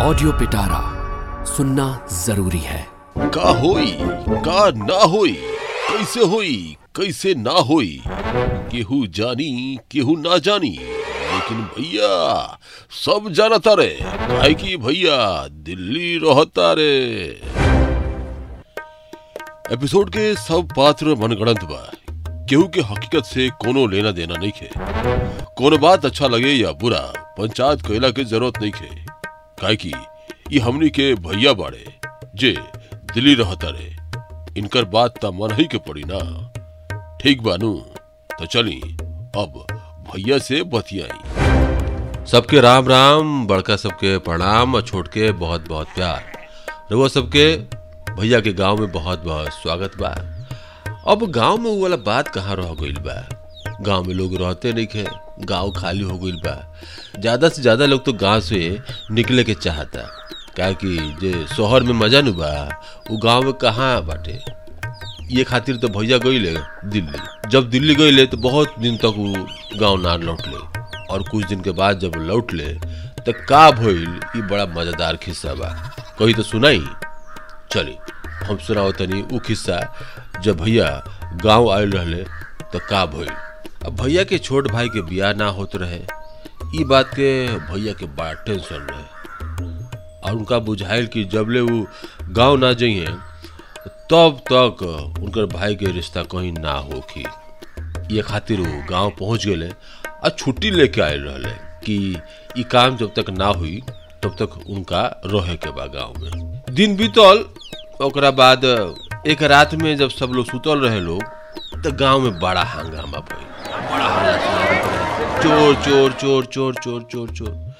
Audio पिटारा सुनना ज़रूरी है। का होई, का ना होई, कैसे होई, कैसे ना होई, केहू जानी, केहू ना जानी। लेकिन भैया, सब जानता रे काहे कि भैया, दिल्ली रहता रे। एपिसोड के सब पात्र मनगढ़ंत बा, केहू के हकीकत से कोनो लेना देना नहीं खे। कोनो बात अच्छा लगे या बुरा, पंचायत कोयला की ज़रूरत नहीं खे। काहे ये हमनी के भैया बाड़े, जे दिल्ली रहता रे इनकर बात त मन ही के पड़ी ना। ठीक बानू तो चली, अब भैया से बतियाई। सबके राम राम, बड़का सबके प्रणाम और छोट के बहुत बहुत प्यार। रउआ सबके भैया के गाँव में बहुत बहुत स्वागत बा। अब गाँव में वो वाला बात कहाँ रह गईल बा? गाँव में लोग रहते नहीं खे गाँव खाली हो गई बा। ज़्यादा से ज़्यादा लोग तो गाँव से निकले के चाहता। क्या कि जे शहर में मज़ा नु बा वो गाँव में कहाँ बाटे? ये खातिर तो भैया गईले दिल्ली। जब दिल्ली गई ले तो बहुत दिन तक वो गाँव ना लौटले। और कुछ दिन के बाद जब लौटले तो का भइल, ई बड़ा मज़ेदार खिस्सा बा। कही तो सुनाई? चली, हम सुनाओ तनी उ खिस्सा। जब भैया गाँव आयल रहले तो का भइल? अब भैया के छोट भाई के बियाह ना होत रहे, ई बात के भैया के बड़ा टेंशन रहे। और उनका बुझाइल कि जबले वो गाँव ना जाइए तब तक उनकर भाई के रिश्ता कहीं ना होखी। ये खातिर वो गाँव पहुँच गए और छुट्टी लेके आए रहले कि ई काम जब तक ना हुई, तब तक उनका रहे के बा गाँव में। दिन बीतल, ओकरा बाद एक रात में जब सब लोग सुतल रहे लोग तो गाँव में बड़ा हंगामा भइल। बड़ा चोर चोर चोर चोर चोर चोर चोर।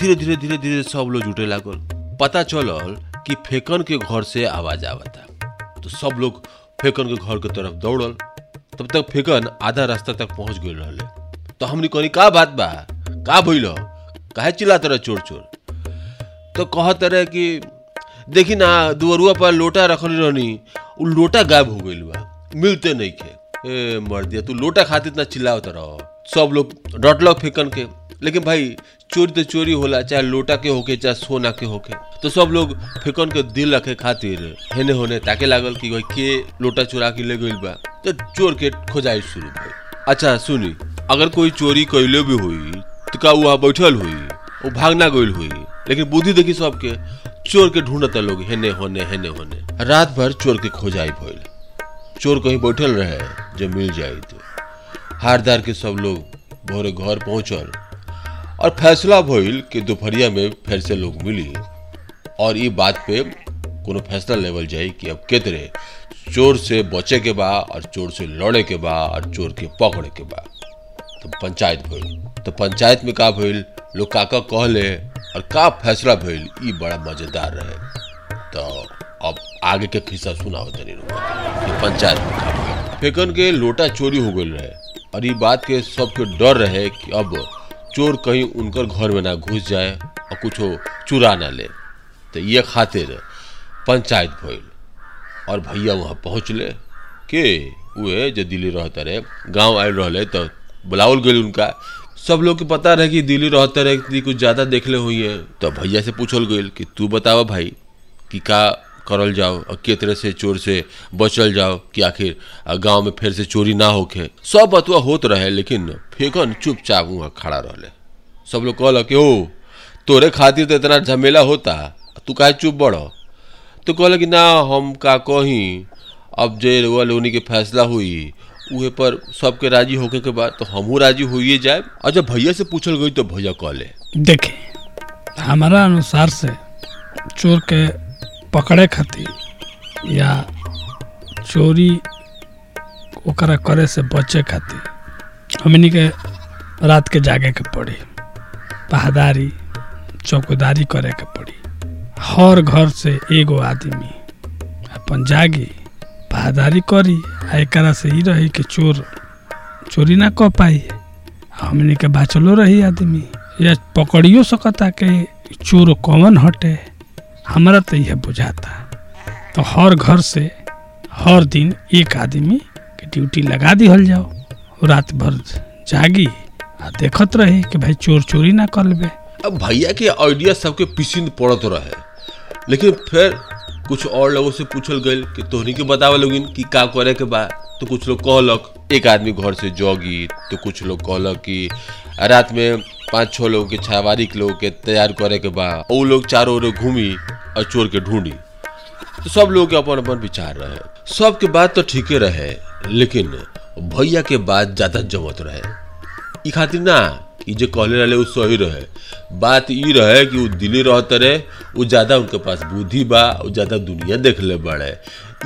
धीरे धीरे धीरे धीरे सब लोग जुटे लागल। पता चलल कि फेकन के घर से आवाज़ आवता। तो सब लोग फेकन के घर के तरफ़ दौड़ल। तब तक फेकन आधा रास्ता तक पहुँच गए रहले। तो हमने कहनी का बात बा? का भइल? काहे चिल्लात रहे चोर चोर? तो कहत रहे कि, देखी ना, दुअरुआ पर लोटा रखल रहनी। उ लोटा गायब हो गइल बा। मिलते नहीं खे ए, मर दिया, तू लोटा खातिर इतना चिल्लावत रहो। सब लोग डटलक फेकन के। लेकिन भाई, चोरी तो चोरी होला, चाहे लोटा के होके, चाहे सोना के होके। तो सब लोग फेकन के दिल रखे खातिर, हेने होने ताके लागल कि भाई, के लोटा चुरा के ले गइल बा। तो चोर के खोजाई शुरू भइल। अच्छा सुनी, अगर कोई चोरी कैले भी हुई तो का वहाँ बैठल हुई? वो भागना गइल हुई। लेकिन बुद्धि देखी सबके, चोर के ढूंढता लोग, हेने होने हेने होने। रात भर चोर के खोजाई भइल। चोर कहीं बैठल रहे, जब मिल जाए तो। हारदार के सब लोग भोरे घर पहुंचल और फैसला भइल कि दोपहरिया में फिर से लोग मिली। और ये बात पे कोनो फैसला लेवल जाए कि अब के तरह चोर से बचे के बा और चोर से लड़े के बा और चोर के पकड़े के बा। तो पंचायत भइल। तो पंचायत में का भइल? लोग काका कहले और का फैसला भइल? ई बड़ा मज़ेदार रहे। तो अब आगे के किस्सा सुनाओ कि पंचायत फेकन के लोटा चोरी हो गइल रहे। और ये बात के सबके डर रहे कि अब चोर कहीं उनकर घर में ना घुस जाए और कुछ चुरा ना ले। तो ये खातिर पंचायत भइल। और भैया वहाँ पहुँचले के उहे जो दिल्ली रहते रहे, गाँव आयल रहले तो बुलावल गई उनका। सब लोग के पता रहे कि दिल्ली रहते रहे कुछ ज़्यादा देखले हुई है तो भैया से पूछल गई कि तू बतावा भाई कि का करल जाओ, और के तरह से चोर से बचल जाओ कि आखिर गाँव में फिर से चोरी ना होके। सब बतुआ होत रहे, लेकिन फेकन चुपचाप वहाँ खड़ा रहले। सब लोग कहल कि ओ तोरे खातिर तो इतना झमेला होता तू काहे चुप बढ़ तो कहल कि, ना, हम का कहीं, अब जे रउआ लोनी के फैसला हुई, उहे पर सबके राज़ी होके के बाद तो हमहू राज़ी होइए जाए और जब भैया से पूछल गई तो भैया कहले देखे हमारा अनुसार से चोर के पकड़े खातिर या चोरी ओकरा करे से बचे खातिर। हमनी के रात के जागे के पड़ी, पहदारी, चौकीदारी करे के पड़ी। हर घर से एगो आदमी अपन जागी, पहदारी करी, आ एकरा से ही रही कि चोर, चोरी ना कर पाई। हमनी के बाचलो रही आदमी। या पकड़ियो सकता के चोर कौन हटे। हमरा तो यह बुझाता। तो हर घर से हर दिन एक आदमी के ड्यूटी लगा दिहल जाओ। रात भर जागी आ देखत रही कि भाई चोर चोरी ना कर ले अब भैया के आइडिया सबके पसंद पड़त रहे। लेकिन फिर कुछ और लोगों से पूछल गई कि तोहनी के बतावे लोगिन कि का करे के बा। तो कुछ लोग कहलक, एक आदमी घर से जॉगी। तो कुछ लोग कहलक कि रात में पाँच छह लोग के छावारी के लोग के तैयार करे के बा। वो लोग चारों ओर घूमी। और चोर के ढूंढी। तो सब लोग के अपन अपन विचार रहे। सबके बात तो ठीके रहे, लेकिन भैया के बात ज़्यादा जमत रहे। खातिर ना, ई जो कहले रहे उ सही रहे। बात ई रहे कि उ दिल्ली रहते रहे, उ ज़्यादा उनके पास बुद्धि बा, उ ज़्यादा दुनिया देख ले बड़े।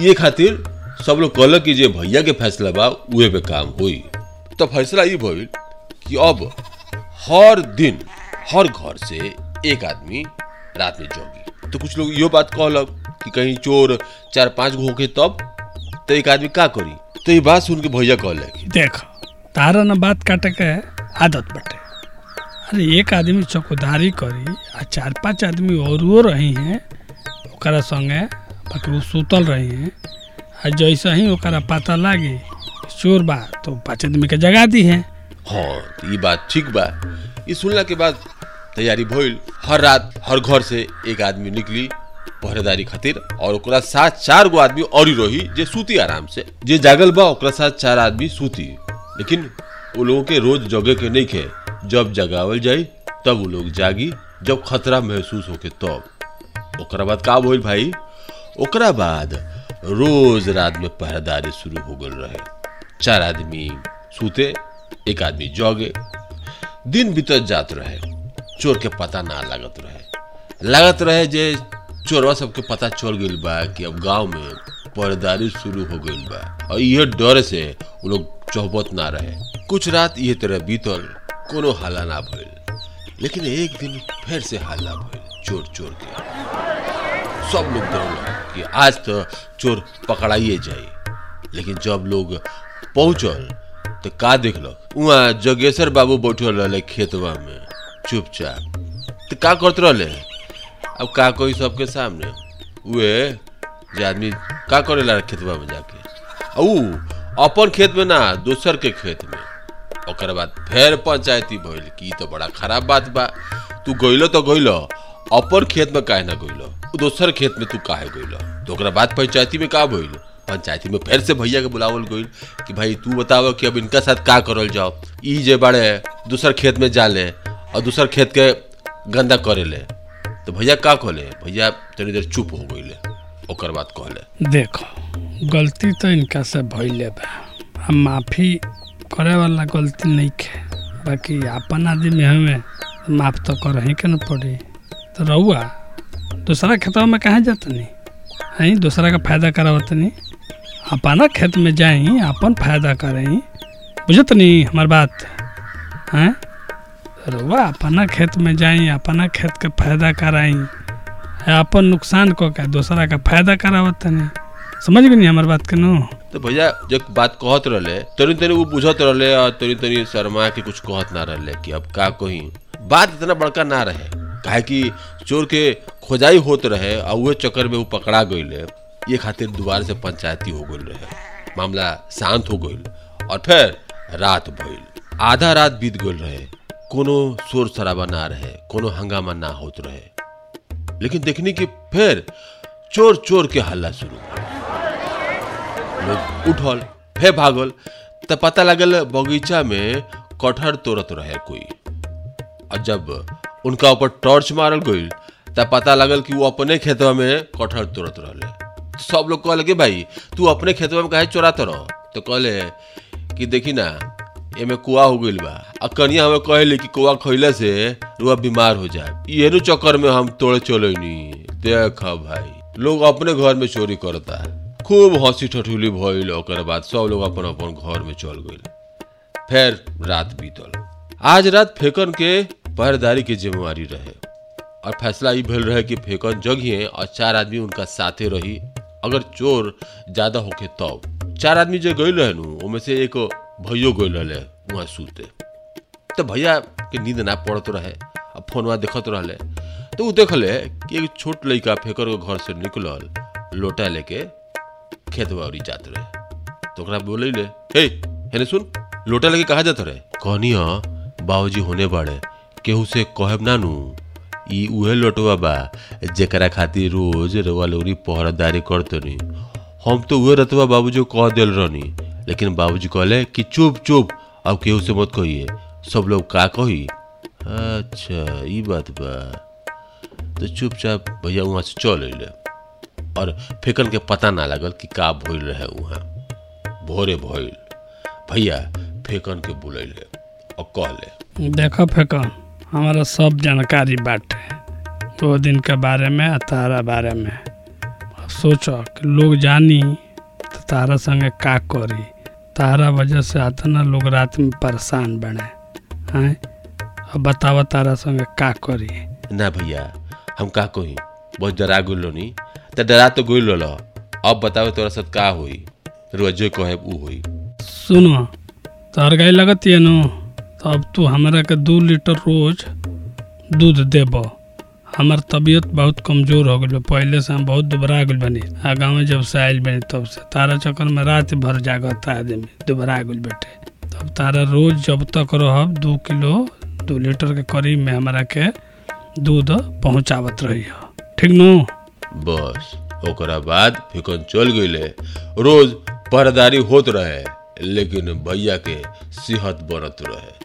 ये खातिर सब लोग कहलक कि जे भैया के फैसला बा, उहे पे काम हुई। तो फैसला ई भइल कि अब हर दिन, हर घर से एक आदमी रात में जॉगी तो कुछ लोग इहो बात कहलक कि कहीं चोर चार पाँच गो होके तब तो एक आदमी का करी? तो ये बात सुन के भैया कहले देख तारा न बात काटे के आदत बटे। अरे एक आदमी चौकीदारी करी आ चार पाँच आदमी औरो रही हैं ओकरा संगे बाकी वो सुतल रही हैं आ जैसे ही ओकरा पता लागी चोर बा तो पाँच आदमी के जगा दी है। हाँ तो ये बात ठीक बा। ये सुनला के बाद तैयारी भइल, हर रात हर घर से एक आदमी निकली पहरेदारी खातिर और ओकरा साथ चार गो आदमी और रही जे सूती आराम से। जे जागल बा, ओकरा साथ चार आदमी सूती। लेकिन वो लोगों के रोज जगे के नहीं खे। जब जगावल जाई, तब वो लोग जागी, जब खतरा महसूस होके तब। ओकरा बाद का भइल भाई? ओकरा बाद रोज रात में पहरेदारी शुरू हो गल रहे। चार आदमी सूते, एक आदमी जगे। दिन बीतत जात रहे। चोर के पता ना लागत रहे। लागत रहे जे चोरवा सबके पता चल गइल बा कि अब गाँव में पहरेदारी शुरू हो गई बा। और यह डर से वो लोग चौबत ना रहे। कुछ रात ये तरह बीतल, कोनो हाला ना भइल। लेकिन एक दिन फिर से हल्ला भइल चोर चोर के सब लोग दौड़ल कि आज तो चोर पकड़ाइए जाए लेकिन जब लोग पहुंचल तो का देखलक? वहाँ जगेश्वर बाबू बैठल रहले खेतवा में चुपचाप। तो का करते रहले? अब का कोई सबके सामने? वे, जे आदमी का करेला खेतवा में जाके? ऊ, अपन खेत में ना, दोसर के खेत में। ओकर बाद फिर पंचायती भइल कि तो बड़ा खराब बात बा। तू गइलो तो गइलो, अपन खेत में काहे ना गइलो? उ दोसर खेत में तू काहे गइलो? तो बाद पंचायती में का भइल? पंचायती में फिर से भैया के बुलावल गइल कि भाई तू बताओ कि अब इनका साथ का करल जाओ? ई जे बड़े, दूसर खेत में जाले और दूसर खेत के गंदा करेले तो भैया का कहले? भैया तनी देर चुप हो गइले, ओकर बाद कहले। देखो, गलती तो इनका से भइले बा। हम माफ़ी करे वाला गलती नहीं खे बाकी अपन आदमी हमें माफ़ तो कर ही के न पड़ी। तो रहुआ दूसरा खेतवा में कहाँ जातनी? हैं, दूसरा का फ़ायदा करावतनी? अपना खेत में जाई अपन फ़ायदा करें बुझत नहीं हमार बात? हैं? रहुआ अपना खेत में जाई अपना खेत के फ़ायदा कराई अपन नुकसान को क्या, दूसरा का फ़ायदा करावत नहीं। समझ गई हमार बात के नो। तो भैया जो बात कहत रहले तनी तनी वो बुझत रहले और तनी तनी शर्मा के कुछ कहत ना रहले कि अब का कही। बात इतना बड़का ना रहे। काहे कि चोर के खोजाई होत रहे और उहे चक्कर में वो पकड़ा गइले। ये खातिर दोबारा से पंचायती हो गइल रहे। मामला शांत हो गइल। और फिर रात भइल। आधा रात बीत गइल रहे। कोनो शोर शराबा ना रहे, कोनो हंगामा ना होत रहे। लेकिन देखने की फिर चोर चोर के हल्ला शुरू। लोग उठल फे भागल, त पता लगल बगीचा में कटहर तोड़त रहे कोई। और जब उनका ऊपर टॉर्च मारल गई, त पता लगल कि वो अपने खेतवा में कटहर तोड़त रहले। सब लोग कहले कि भाई, तू अपने खेतवा में काहे चोरात रह? तो कहले कि देखी ना एमे कुआ हो गइल बा। आ कनिया हमें कहले कि कुआ खइला से रुआ बीमार हो जाए येनु चक्कर में हम तोड़े चलैनी। देख भाई, लोग अपने घर में चोरी करता खूब हँसी ठठुली भइल, ओकर बाद सब लोग अपन अपन घर में चल गइल। फिर रात बीतल। आज रात फेकन के पहरेदारी की जिम्मेवारी रहे। और फैसला ई भेल रहे कि फेकन जगिए और चार आदमी उनका साथे रही। अगर चोर ज़्यादा होके तब। तो। चार आदमी जो गइल रहे ओमे से एक भैयो गइल रहे वहाँ सुते। तो भैया के नींद ना पड़त रहे, अब फोनवा देखत रहले। तो उ देखले कि एक छोट लड़का फेकर घर से निकलल, लोटा लेके खेत बाड़ी जात रहे। तो ओकरा बोले ले हे, हेने सुन, लोटा लेके कहा जात रहे? कहनी बाबूजी होने बाड़े, केहू से कहब नानू, ई उहे लोटवा बा, जेकरा खातिर रोज रवा लोरी पहरादारी करतनी। हम तो उहे रतवा बाबूजी कह दिल रहनी। लेकिन बाबूजी कहले कि चुप चुप। अब केहू से मत कहिए। सब लोग का कही? अच्छा ई बात बा। तो चुपचाप भैया वहाँ से चल अइले। और फेकन के पता ना लगल कि का भइल रहे वहाँ भोरे भइल। भैया फेकन के बुलैले और कहले। देखो फेकन, हमारा सब जानकारी बाटे। दो दिन के बारे में आ तारा बारे में। सोचो कि लोग जानी तो तारा संगे का करी। तारा वजह से आता ना लोग रात में परेशान बने। हैं? अब बतावा तारा संगे का करी ना भैया हम का कही? बहुत डरा गइल नी। त डरा तो गइल रह अब बतावे तोरा साथ का होई? रुआ जो कहे ऊ होई। सुनो तोहर गाय लगती है नु? तो अब तू हमरा के दू लीटर रोज दूध देब। हमार तबीयत बहुत कमज़ोर हो गई पहले से हम बहुत दुबरा गई बनी। आ गाँव में जब से आयल बनी तब से। तारा चक्कर में रात भर जागता आदमी। दुबरा गई बेटे तब तारा रोज जब तक रहब, दू किलो, दू लीटर के करीब में हमारा के दूध पहुँचावत रही ठीक नु? बस। ओकरा बाद फिकन चल गइले रोज पहरेदारी होत रहे, लेकिन भैया के सेहत बनत रहे।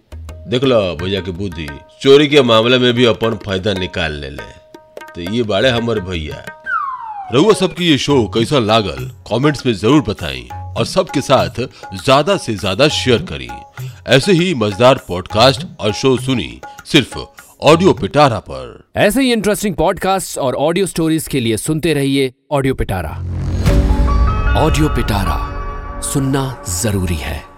देख लो भैया की बुद्धि। चोरी के मामले में भी अपन फ़ायदा निकाल ले ले तो ये बाड़े हमारे भैया। रउआ सबकी ये शो कैसा लागल? कमेंट्स में ज़रूर बताएँ और सबके साथ ज़्यादा से ज़्यादा शेयर करें। ऐसे ही मज़ेदार पॉडकास्ट और शो सुनी सिर्फ़ ऑडियो पिटारा पर। ऐसे ही इंटरेस्टिंग पॉडकास्ट और ऑडियो स्टोरीज के लिए सुनते रहिए ऑडियो पिटारा ऑडियो पिटारा सुनना ज़रूरी है।